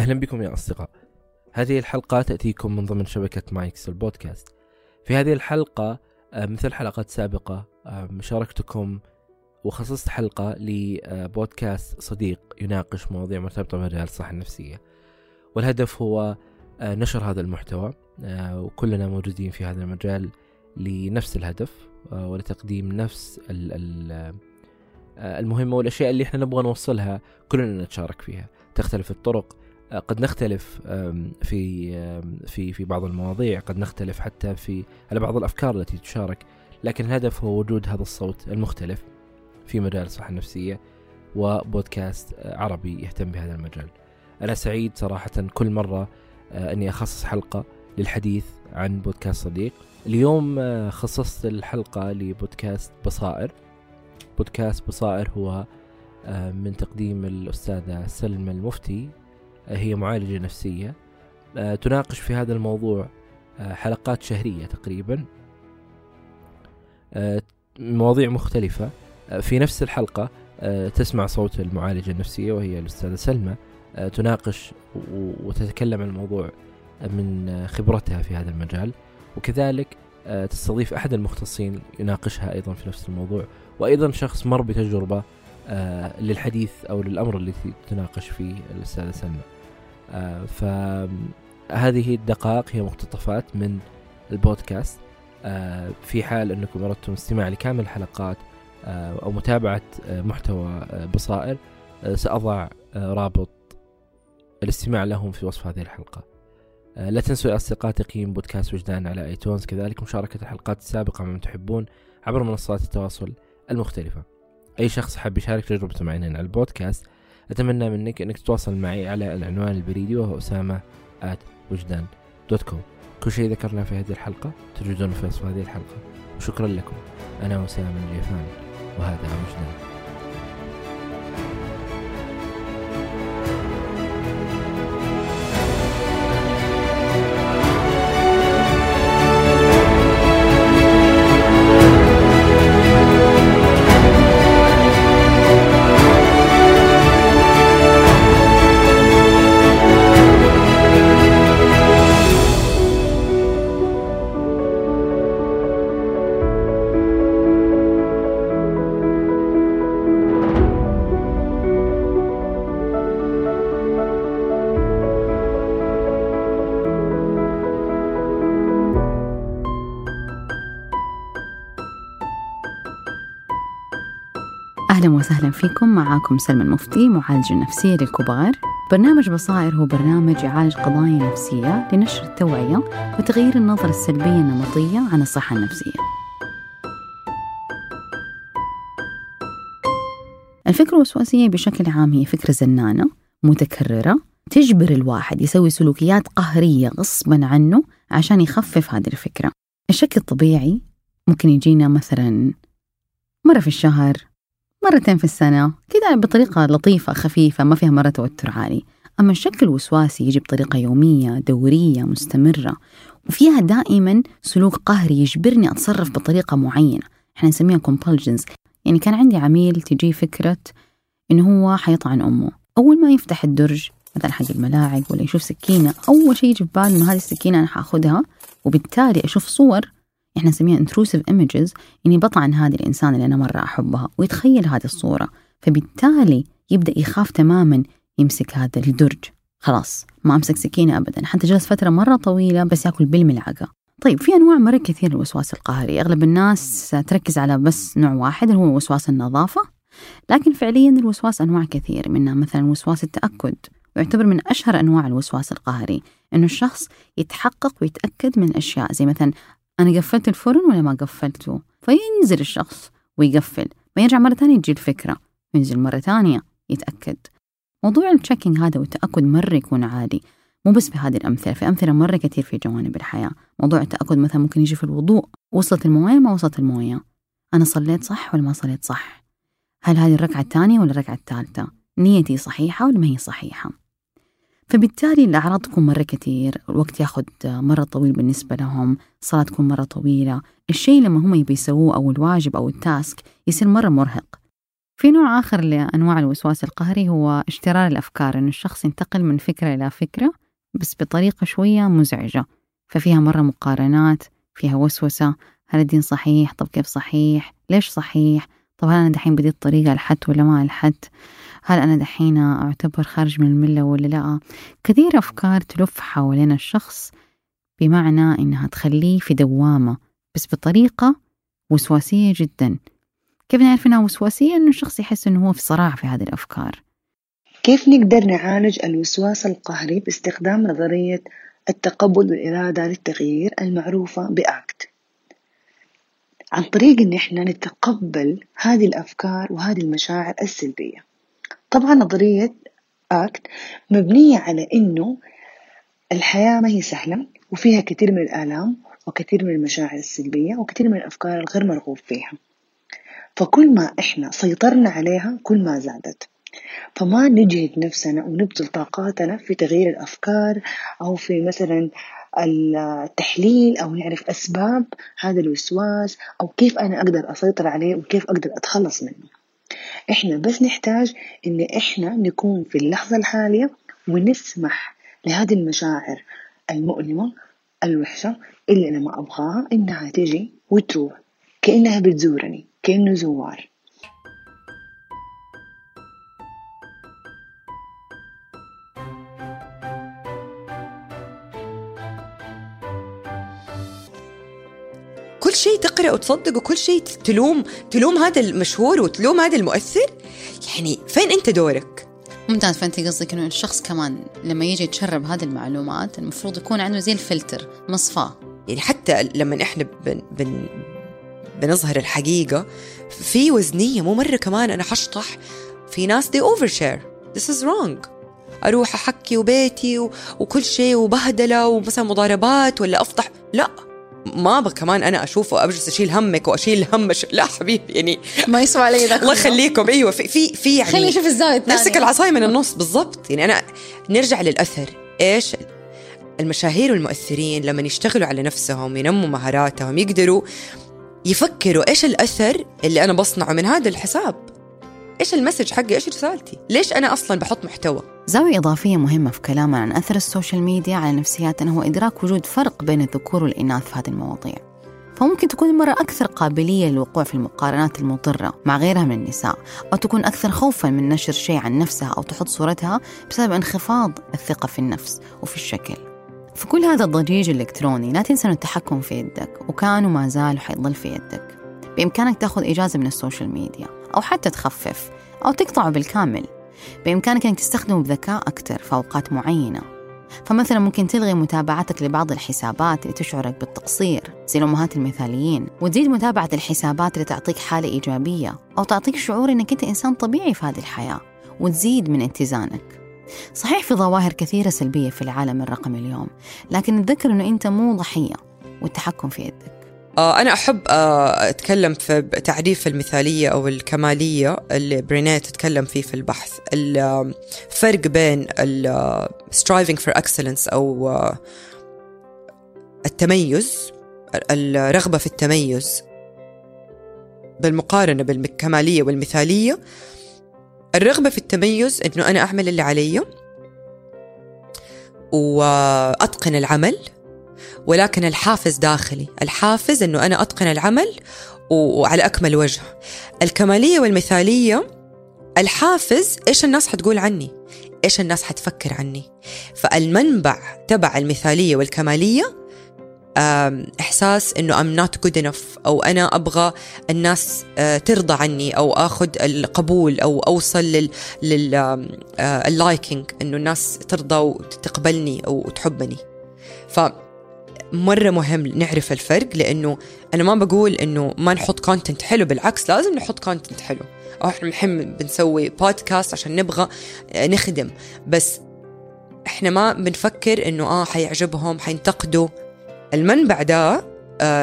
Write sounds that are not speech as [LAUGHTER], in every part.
أهلا بكم يا أصدقاء. هذه الحلقة تأتيكم من ضمن شبكة مايكس البودكاست. في هذه الحلقة آه، مثل حلقات سابقة آه، شاركتكم وخصصت حلقة لبودكاست صديق يناقش مواضيع مرتبطة بمجال الصحة النفسية. والهدف هو آه، نشر هذا المحتوى وكلنا موجودين في هذا المجال لنفس الهدف ولتقديم نفس المهمة والأشياء اللي إحنا نبغى نوصلها كلنا نتشارك فيها. تختلف الطرق قد نختلف في في في بعض المواضيع قد نختلف حتى في على بعض الأفكار التي تشارك لكن الهدف هو وجود هذا الصوت المختلف في مجال الصحة النفسية وبودكاست عربي يهتم بهذا المجال. أنا سعيد صراحة كل مرة آه، أني أخصص حلقة للحديث عن بودكاست صديق. اليوم آه، خصصت الحلقة لبودكاست بصائر. بودكاست بصائر هو آه، من تقديم الأستاذة سلمى المفتي هي معالجة نفسية آه، تناقش في هذا الموضوع آه، حلقات شهرية تقريبا. آه، مواضيع مختلفة. في نفس الحلقة تسمع صوت المعالجة النفسية وهي الأستاذة سلمى تناقش وتتكلم عن الموضوع من خبرتها في هذا المجال. وكذلك تستضيف أحد المختصين يناقشها أيضا في نفس الموضوع. وأيضا شخص مر بتجربة للحديث أو للأمر الذي تناقش فيه الأستاذة سلمى. فهذه الدقائق هي مقتطفات من البودكاست. آه، في حال أنكم أردتم استماع لكامل الحلقات آه، أو متابعة محتوى بصائر سأضع رابط الاستماع لهم في وصف هذه الحلقة. لا تنسوا يا أصدقاء تقييم بودكاست وجدان على iTunes. كذلك مشاركة الحلقات السابقة مع من تحبون عبر منصات التواصل المختلفة. أي شخص حاب يشارك تجربته معنا على البودكاست أتمنى منك أنك تتواصل معي على العنوان البريدي وهو أسامة وجدان dot com كل شيء ذكرناه في هذه الحلقة تجدونه في وصف هذه الحلقة. وشكرا لكم. أنا أسامة الجيفان وهذا وجدان. أهلا وسهلا فيكم. معاكم سلمى المفتي معالجة نفسية للكبار. برنامج بصائر هو برنامج يعالج قضايا نفسية لنشر التوعية وتغيير النظرة السلبية النمطية عن الصحة النفسية. الفكرة الوسواسية بشكل عام هي فكرة زنانة متكررة تجبر الواحد يسوي سلوكيات قهرية غصبا عنه عشان يخفف هذه الفكرة. الشك الطبيعي ممكن يجينا مثلا مرة في الشهر مرتين في السنة كذا بطريقة لطيفة خفيفة ما فيها مرة توتر عالي. أما الشك الوسواسي يجي بطريقة يومية دورية مستمرة وفيها دائما سلوك قهري يجبرني أتصرف بطريقة معينة. إحنا نسميها compulsions. يعني كان عندي عميل تجي فكرة إنه هو حيطعن أمه. أول ما يفتح الدرج مثلا حق الملاعق ولا يشوف سكينة أول شيء يجي في باله إنه هذه السكينة أنا حأخذها وبالتالي أشوف صور إحنا نسميها intrusive images اني بطعن هذه الإنسان اللي أنا مرة أحبها ويتخيل هذه الصورة. فبالتالي يبدأ يخاف تماما يمسك هذا الدرج. خلاص ما أمسك سكينة ابدا. حتى جلس فترة مرة طويلة بس يأكل بالملعقة. طيب في أنواع مرة كثير الوسواس القهري. أغلب الناس تركز على بس نوع واحد اللي هو وسواس النظافة. لكن فعليا الوسواس أنواع كثير منها مثلا وسواس التأكد. ويعتبر من أشهر أنواع الوسواس القهري إنه الشخص يتحقق ويتأكد من أشياء زي مثلا أنا قفلت الفرن ولا ما قفلته؟ فينزل الشخص ويقفل ما يرجع مرة ثانية تجي الفكرة ينزل مرة ثانية يتأكد. موضوع التشيكينج هذا والتأكد مرة يكون عادي مو بس في هذه الأمثلة في أمثلة مرة كثير في جوانب الحياة. موضوع التأكد مثلا ممكن يجي في الوضوء وصلت الموية ما وصلت الموية؟ أنا صليت صح ولا ما صليت صح؟ هل هذه الركعة الثانية ولا الركعة الثالثة؟ نيتي صحيحة ولا ما هي صحيحة؟ فبالتالي الأعراض تكون مرة كثير الوقت ياخذ مرة طويل بالنسبة لهم الصلاة تكون مرة طويلة الشيء لما هم يبي يسووه أو الواجب أو التاسك يصير مرة مرهق. في نوع آخر لأنواع الوسواس القهري هو اشترار الأفكار إنه الشخص ينتقل من فكرة إلى فكرة بس بطريقة شوية مزعجة ففيها مرة مقارنات فيها وسوسة هل الدين صحيح؟ طب كيف صحيح؟ ليش صحيح؟ طب هل أنا دحين بديت طريقة ألحت ولا ما ألحت هل أنا دحين أعتبر خارج من الملة ولا لا؟ كثير أفكار تلف حوالين الشخص بمعنى إنها تخليه في دوامة بس بطريقة وسواسية جدا. كيف نعرف إنها وسواسية؟ إنه الشخص يحس إنه هو في صراع في هذه الأفكار. كيف نقدر نعالج الوسواس القهري باستخدام نظرية التقبل والإرادة للتغيير المعروفة بأكت عن طريق إن إحنا نتقبل هذه الأفكار وهذه المشاعر السلبية. طبعا نظرية أكت مبنية على إنه الحياة ما هي سهلة وفيها كثير من الآلام وكثير من المشاعر السلبية وكثير من الأفكار الغير مرغوب فيها. فكل ما إحنا سيطرنا عليها كل ما زادت. فما نجهد نفسنا ونبذل طاقاتنا في تغيير الأفكار أو في مثلا التحليل أو نعرف أسباب هذا الوسواس أو كيف أنا أقدر أسيطر عليه وكيف أقدر أتخلص منه. إحنا بس نحتاج إن إحنا نكون في اللحظة الحالية ونسمح لهذه المشاعر المؤلمة الوحشة اللي أنا ما أبغاها إنها تجي وتروح كأنها بتزورني كأنه زوار. شيء تقرأ وتصدق وكل شيء تلوم تلوم هذا المشهور وتلوم هذا المؤثر؟ يعني فين أنت دورك؟ ممتاز فأنت قصدك إنه الشخص كمان لما يجي يتشرب هذه المعلومات المفروض يكون عنده زي الفلتر مصفاة. يعني حتى لما إحنا بن بن بنظهر الحقيقة في وزنية مو مرة كمان أنا حشطح في ناس دي overshare. This is wrong. أروح أحكي وبيتي و... وكل شيء وبهدلة ومثلا مضاربات ولا أفضح. لا. ما أبغى كمان أنا اشوفه ابجلس أشيل همك وأشيل هم ش... لا حبيبي يعني ما يسوى علي ده الله يخليكم. أيوه في في, في يعني خليني أشوف الزاوية الثانية. نفسك العصاية من النص بالضبط. يعني أنا نرجع للأثر. إيش؟ المشاهير والمؤثرين لما يشتغلوا على نفسهم ينموا مهاراتهم يقدروا يفكروا إيش الأثر اللي أنا بصنعه من هذا الحساب. إيش ال message حقي؟ إيش رسالتي؟ ليش أنا أصلا بحط محتوى؟ زاوية إضافية مهمة في كلامنا عن أثر ال social media على نفسياتنا هو إدراك وجود فرق بين الذكور والإناث في هذه المواضيع. فممكن تكون المرأة أكثر قابلية للوقوع في المقارنات المضرة مع غيرها من النساء أو تكون أكثر خوفا من نشر شيء عن نفسها أو تحط صورتها بسبب انخفاض الثقة في النفس وفي الشكل. في كل هذا الضجيج الإلكتروني لا تنسى أن التحكم في يدك وكان وما زال وحيضل في يدك. بإمكانك تأخذ إجازة من ال social media. أو حتى تخفف أو تقطعه بالكامل. بإمكانك أنك تستخدمه بذكاء أكثر في أوقات معينة. فمثلا ممكن تلغي متابعتك لبعض الحسابات اللي تشعرك بالتقصير زي الأمهات المثاليين وتزيد متابعة الحسابات اللي تعطيك حالة إيجابية أو تعطيك شعور أنك أنت إنسان طبيعي في هذه الحياة وتزيد من اتزانك. صحيح في ظواهر كثيرة سلبية في العالم الرقمي اليوم لكن تذكر أنه أنت مو ضحية والتحكم في يدك. أنا أحب آه، أتكلم في تعريف المثالية أو الكمالية اللي برينيه تتكلم فيه في البحث. الفرق بين ال striving for excellence أو آه، التميز الرغبة في التميز بالمقارنة بالكمالية والمثالية. الرغبة في التميز إنه أنا أعمل اللي علي وأتقن العمل. ولكن الحافز داخلي. الحافز أنه أنا أتقن العمل وعلى أكمل وجه. الكمالية والمثالية الحافز إيش الناس حتقول عني؟ إيش الناس حتفكر عني؟ فالمنبع تبع المثالية والكمالية إحساس إنه I'm not good enough أو أنا أبغى الناس آه، ترضى عني أو أخذ القبول أو أوصل لل لل إنه الناس ترضى وتقبلني أو تحبني. ف مرة مهم نعرف الفرق لأنه أنا ما بقول إنه ما نحط content حلو بالعكس لازم نحط content حلو. أو إحنا الحين بنسوي بودكاست عشان نبغى نخدم. بس إحنا ما بنفكر إنه آه حيعجبهم حينتقدوا. المنبع ده آه،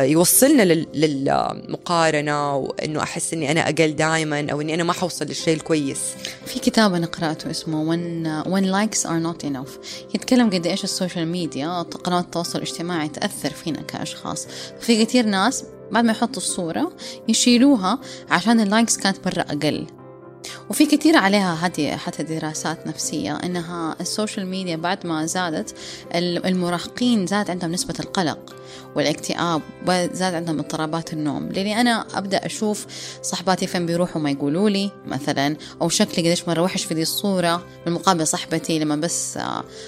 يوصلنا للمقارنة وإنه أحس إني أنا أقل دائما أو إني أنا ما حوصل للشيء الكويس. في كتاب أنا قرأته اسمه when, when likes are not enough. يتكلم قد إيش ال social media قنوات التواصل الاجتماعي تأثر فينا كأشخاص. في كثير ناس بعد ما يحطوا الصورة يشيلوها عشان ال likes كانت مرة أقل. وفي كثير عليها هذه حتى دراسات نفسية إنها ال social media بعد ما زادت المراهقين زاد عندهم نسبة القلق والاكتئاب وزاد عندهم اضطرابات النوم. لأني أنا أبدأ أشوف صحباتي فين بيروحوا ما يقولوا لي مثلا أو شكلي قديش مرة وحش في دي الصورة. بالمقابل صاحبتي لما بس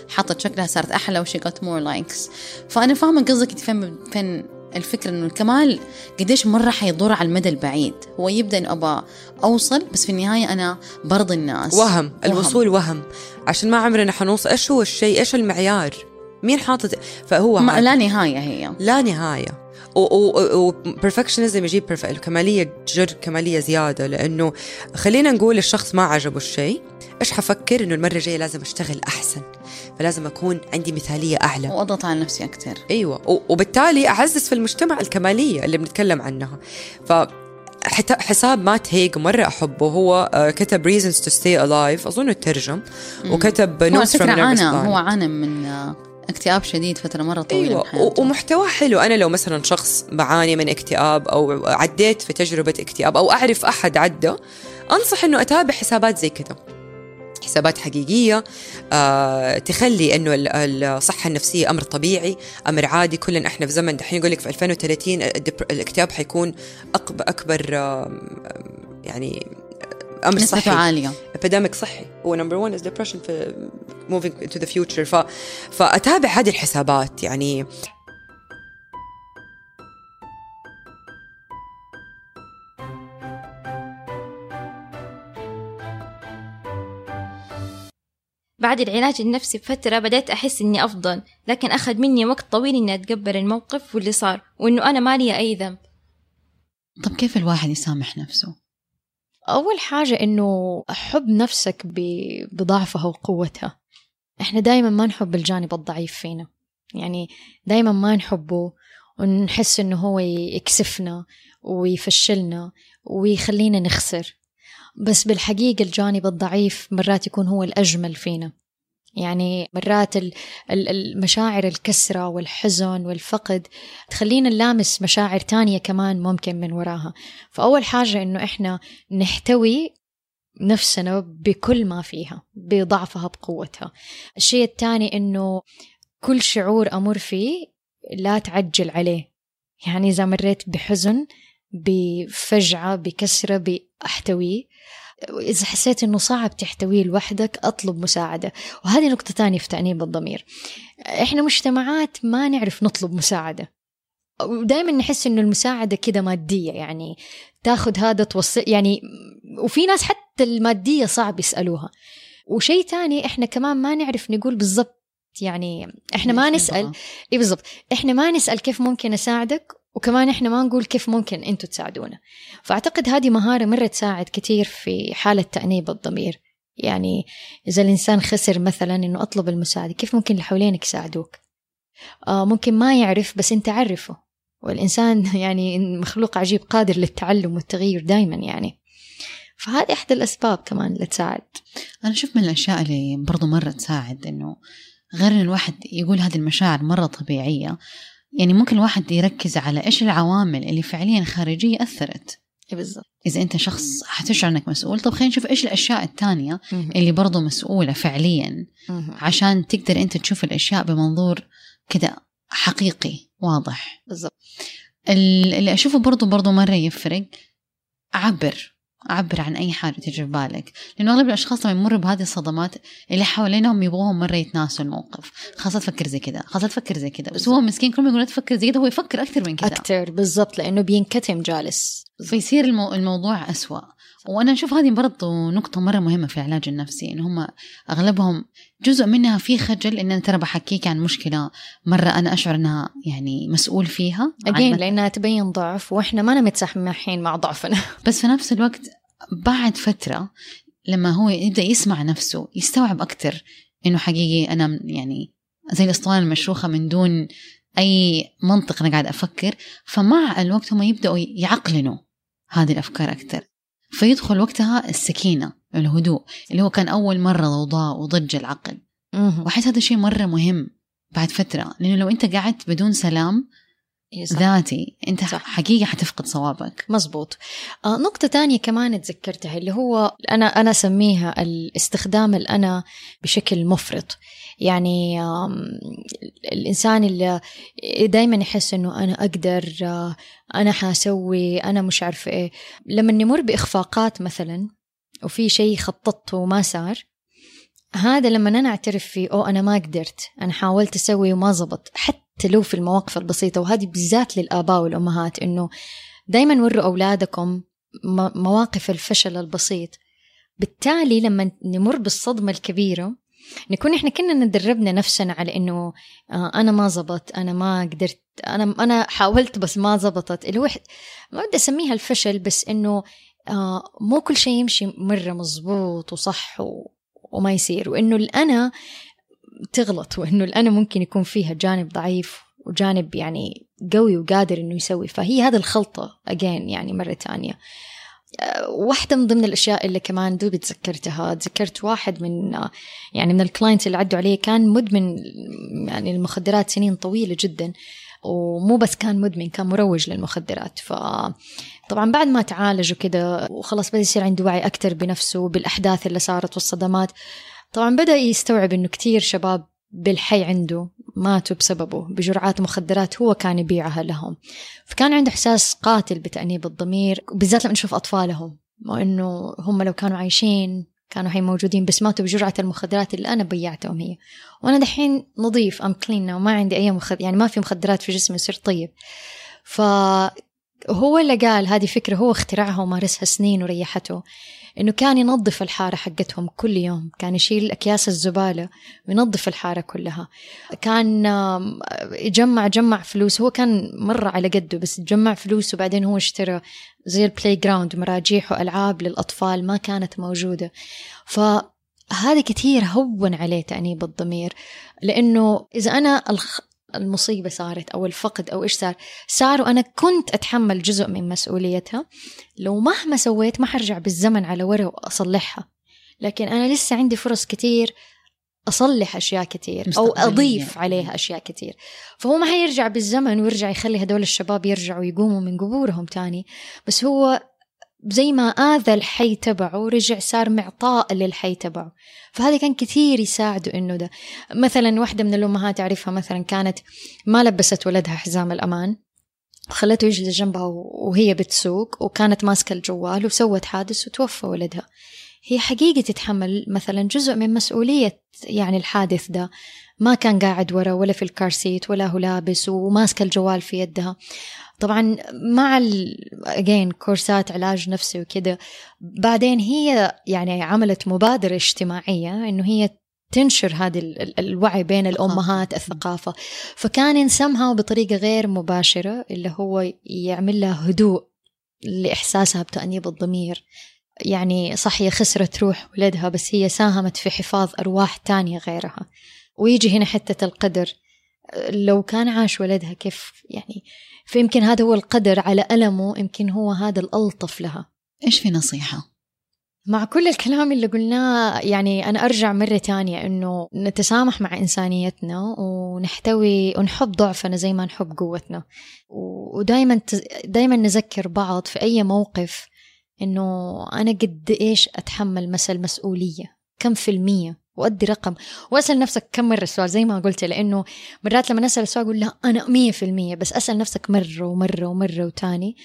حطت شكلها صارت أحلى وشي got more likes. فأنا فاهمة قصدك فين فين الفكرة إنه الكمال قديش مرة حيضر على المدى البعيد. هو يبدأ إنه أبغى أوصل بس في النهاية أنا برضي الناس. وهم الوصول وهم. عشان ما عمرنا حنوصل إيش هو الشيء؟ إيش المعيار؟ مين حاطط؟ فهو ما لا نهاية هي. لا نهاية. وبرفكشنزم يجيب برف... الكمالية جر كمالية زيادة لأنه خلينا نقول الشخص ما عجبه الشيء. إيش حفكر إنه المرة الجاية لازم أشتغل أحسن؟ فلازم أكون عندي مثالية أعلى. وأضغط على نفسي أكثر أيوه. وبالتالي أعزز في المجتمع الكمالية اللي بنتكلم عنها. ف حساب مات هيج مرة أحبه. هو آه، كتب reasons to stay alive. أظن ترجم. وكتب notes from عانى هو عانى من آه، اكتئاب شديد فترة مرة طويلة أيوة. ومحتوى حلو. أنا لو مثلا شخص بعاني من اكتئاب أو عديت في تجربة اكتئاب أو أعرف أحد عدى أنصح أنه أتابع حسابات زي كده. حسابات حقيقية آه تخلي إنه الصحة النفسية أمر طبيعي، أمر عادي. كلنا إحنا في زمن دحين يقول لك في 2030 الاكتئاب حيكون أكبر آه يعني أمر صحي. عالية. epidemic صحي. هو number 1 is depression في moving to the future ف فأتابع هذه الحسابات. يعني بعد العلاج النفسي بفترة بدأت أحس إني أفضل لكن أخذ مني وقت طويل إني أتقبل الموقف واللي صار وإنه أنا مالي أي ذنب. طب كيف الواحد يسامح نفسه؟ أول حاجة إنه حب نفسك بضعفها وقوتها. إحنا دايما ما نحب الجانب الضعيف فينا. يعني دايما ما نحبه ونحس إنه هو يكسفنا ويفشلنا ويخلينا نخسر. بس بالحقيقة الجانب الضعيف مرات يكون هو الأجمل فينا. يعني مرات المشاعر الكسرة والحزن والفقد تخلينا نلامس مشاعر تانية كمان ممكن من وراها. فأول حاجة إنه إحنا نحتوي نفسنا بكل ما فيها بضعفها بقوتها. الشيء الثاني إنه كل شعور أمر فيه لا تعجل عليه. يعني إذا مريت بحزن بفجعة بكسرة بأحتويه إذا حسيت إنه صعب تحتويه لوحدك أطلب مساعدة. وهذه نقطة تانية في تأنيب الضمير. إحنا مجتمعات ما نعرف نطلب مساعدة. ودائما نحس إنه المساعدة كده مادية يعني تاخذ هذا توصل يعني وفي ناس حتى المادية صعب يسألوها. وشيء تاني إحنا كمان ما نعرف نقول بالضبط يعني إحنا ما نسأل إي بالضبط. إحنا ما نسأل كيف ممكن أساعدك وكمان إحنا ما نقول كيف ممكن أنتوا تساعدونا. فأعتقد هذه مهارة مرة تساعد كثير في حالة تأنيب الضمير. يعني إذا الإنسان خسر مثلا إنه أطلب المساعدة كيف ممكن اللي حوالينك يساعدوك؟ آه ممكن ما يعرف بس أنت عرفه. والإنسان [LAUGHS] يعني مخلوق عجيب قادر للتعلم والتغيير دائما يعني. فهذه احدى الأسباب كمان اللي تساعد. أنا أشوف من الأشياء اللي برضو مرة تساعد إنه غير إن الواحد يقول هذه المشاعر مرة طبيعية يعني ممكن الواحد يركز على إيش العوامل اللي فعليا خارجية أثرت. إيه بالضبط. إذا أنت شخص حتشعر إنك مسؤول طب خلينا نشوف إيش الأشياء الثانية اللي برضو مسؤولة فعليا عشان تقدر أنت تشوف الأشياء بمنظور كذا حقيقي واضح. بالضبط. اللي أشوفه برضو برضو مرة يفرق عبر عبر عن أي حاجة تجي في بالك. لأنه أغلب الأشخاص لما يمروا بهذه الصدمات اللي حوالينهم يبغوهم مرة يتناسوا الموقف. خلاص تفكر زي كذا خلاص تفكر زي كذا بس هو مسكين كل ما يقول تفكر زي كذا هو يفكر أكثر من كذا أكثر بالضبط لأنه بينكتم جالس. فيصير المو... الموضوع أسوأ. وأنا أشوف هذه برضو نقطة مرة مهمة في العلاج النفسي إن هم أغلبهم جزء منها في خجل إن أنا ترى بحكيك عن مشكلة مرة أنا أشعر إنها يعني مسؤول فيها. اجين لأنها تبين ضعف وإحنا ما متسامحين مع ضعفنا. [LAUGHS] بس في نفس الوقت بعد فترة لما هو يبدأ يسمع نفسه يستوعب أكتر إنه حقيقي أنا يعني زي الأسطوانة المشروخة من دون أي منطق أنا قاعد أفكر. فمع الوقت هم يبدأوا يعقلنوا. هذه الأفكار أكتر فيدخل وقتها السكينة الهدوء اللي هو كان أول مرة ضوضاء وضج العقل وأحس هذا الشيء مرة مهم بعد فترة لأنه لو أنت قعدت بدون سلام. ذاتي. أنت صح. حقيقه حتفقد صوابك. مزبوط. آه نقطة تانية كمان تذكرتها اللي هو أنا أنا أسميها الاستخدام الأنا بشكل مفرط. يعني آم، الإنسان اللي دايما يحس إنه أنا أقدر آه، أنا حاسوي أنا مش عارفة إيه. لما نمر بإخفاقات مثلا وفي شيء خططته وما صار هذا لما أنا أعترف فيه أو أنا ما قدرت أنا حاولت أسوي وما زبط. حتى لو في المواقف البسيطة وهذه بالذات للآباء والأمهات إنه دايما وروا أولادكم مواقف الفشل البسيط. بالتالي لما نمر بالصدمة الكبيرة نكون إحنا كنا ندربنا نفسنا على إنه آه أنا ما زبط أنا ما قدرت أنا أنا حاولت بس ما زبطت. اللي ما بدي أسميها الفشل بس إنه آه مو كل شيء يمشي مرة مزبوط وصح وما يصير. وإنه الأنا تغلط وإنه الأنا ممكن يكون فيها جانب ضعيف وجانب يعني قوي وقادر إنه يسوي. فهي هذا الخلطة again يعني مرة تانية. أه، واحدة من ضمن الأشياء اللي كمان دوبي تذكرتها تذكرت واحد من آه، يعني من ال clients اللي عدوا عليه كان مدمن يعني المخدرات سنين طويلة جدا ومو بس كان مدمن كان مروج للمخدرات. ف طبعا بعد ما تعالج وكده وخلاص بدأ يصير عنده وعي أكتر بنفسه بالأحداث اللي صارت والصدمات طبعا بدأ يستوعب إنه كتير شباب بالحي عنده ماتوا بسببه بجرعات مخدرات هو كان يبيعها لهم. فكان عنده إحساس قاتل بتأنيب الضمير بالذات لما نشوف أطفالهم وإنه هم لو كانوا عايشين كانوا هي موجودين بس ماتوا بجرعة المخدرات اللي أنا بيعتهم هي. وأنا دحين نظيف أم كلين وما عندي أي مخدر يعني ما في مخدرات في جسمي صرت طيب. فهو اللي قال هذه فكرة هو اخترعها ومارسها سنين وريحته. إنه كان ينظف الحارة حقتهم كل يوم كان يشيل أكياس الزبالة وينظف الحارة كلها كان يجمع جمع فلوس هو كان مرة على قده بس جمع فلوس وبعدين هو اشترى زي ال playground مراجيح وألعاب للأطفال ما كانت موجودة فهذا كتير هون عليه تأنيب الضمير لأنه إذا أنا. المصيبة صارت أو الفقد أو إيش صار. صار وأنا كنت أتحمل جزء من مسؤوليتها. لو مهما سويت ما حرجع بالزمن على ورا وأصلحها. لكن أنا لسه عندي فرص كتير أصلح أشياء كتير أو. أضيف عليها أشياء كتير. فهو ما حيرجع بالزمن ويرجع يخلي هدول الشباب يرجعوا يقوموا من قبورهم تاني. بس هو زي ما آذى الحي تبعه رجع صار معطاء للحي تبعه. فهذا كان كثير يساعده إنه ده. مثلا واحدة من الأمهات أعرفها مثلا كانت ما لبست ولدها حزام الأمان خلته يجلس جنبها وهي بتسوق وكانت ماسكة الجوال وسوت حادث وتوفى ولدها. هي حقيقة تتحمل مثلا جزء من مسؤولية يعني الحادث ده. ما كان قاعد ورا ولا في الكارسيت ولا هو لابس وماسكة الجوال في يدها طبعا مع ال again كورسات علاج نفسي وكده بعدين هي يعني عملت مبادرة اجتماعية إنه هي تنشر هذا ال- ال- الوعي بين الأمهات الثقافة. فكان ينسمها بطريقة غير مباشرة اللي هو يعمل لها هدوء لإحساسها بتأنيب الضمير. يعني صح هي خسرت روح ولدها بس هي ساهمت في حفاظ أرواح تانية غيرها. ويجي هنا حتة القدر. لو كان عاش ولدها كيف يعني فيمكن هذا هو القدر على ألمه يمكن هو هذا الألطف لها. إيش في نصيحة؟ مع كل الكلام اللي قلناه يعني أنا أرجع مرة تانية إنه نتسامح مع إنسانيتنا ونحتوي ونحب ضعفنا زي ما نحب قوتنا. ودائما دائما نذكر بعض في أي موقف إنه أنا قد إيش أتحمل مثل مسؤولية. كم في المية؟ وأدي رقم. وأسأل نفسك كم مرة السؤال؟ زي ما قلت لأنه مرات لما نسأل السؤال أقول لا في المية بس أسأل نفسك مرة ومرة ومرة وتاني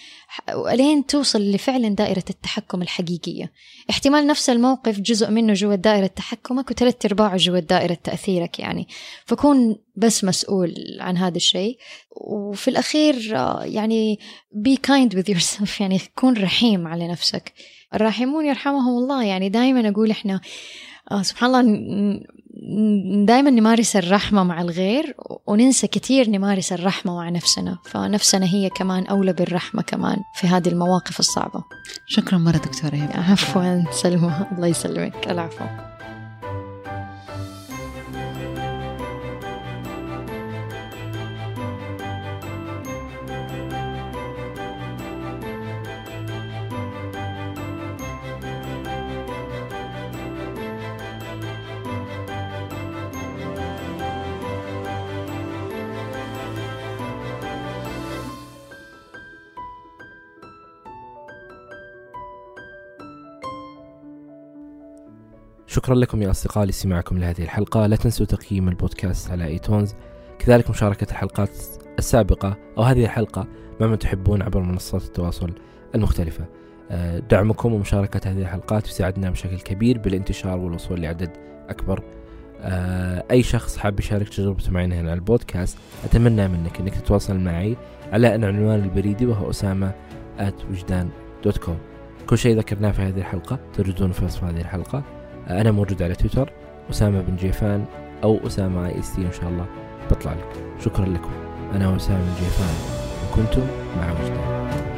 ولين توصل لفعلا دائرة التحكم الحقيقية. احتمال نفس الموقف جزء منه جوا دائرة تحكمك وثلاث أرباعه جوا دائرة تأثيرك يعني. فكون بس مسؤول عن هذا الشيء وفي الأخير آه، يعني be kind with yourself يعني كون رحيم على نفسك. الراحمون يرحمهم الله يعني دائما أقول إحنا آه سبحان الله دائما نمارس الرحمة مع الغير وننسى كثير نمارس الرحمة مع نفسنا. فنفسنا هي كمان أولى بالرحمة كمان في هذه المواقف الصعبة. شكرا مرة دكتورة هبه عفوا سلمى. الله يسلمك. العفو. شكرا لكم يا أصدقائي لاستماعكم لهذه الحلقة. لا تنسوا تقييم البودكاست على ايتونز كذلك مشاركة الحلقات السابقة أو هذه الحلقة مع من تحبون عبر منصات التواصل المختلفة. آه، دعمكم ومشاركة هذه الحلقات يساعدنا بشكل كبير بالانتشار والوصول لعدد أكبر. آه، أي شخص حاب يشارك تجربته معنا هنا على البودكاست أتمنى منك أنك تتواصل معي على أن عنوان البريدي وهو أسامة وجدان dot com كل شيء ذكرناه في هذه الحلقة تجدون في وصف هذه الحلقة. أنا موجود على تويتر أسامة بن جيفان أو أسامة آي إس تي إن شاء الله بطلع لك. شكرا لكم. أنا أسامة بن جيفان. وكنتم مع وجدان.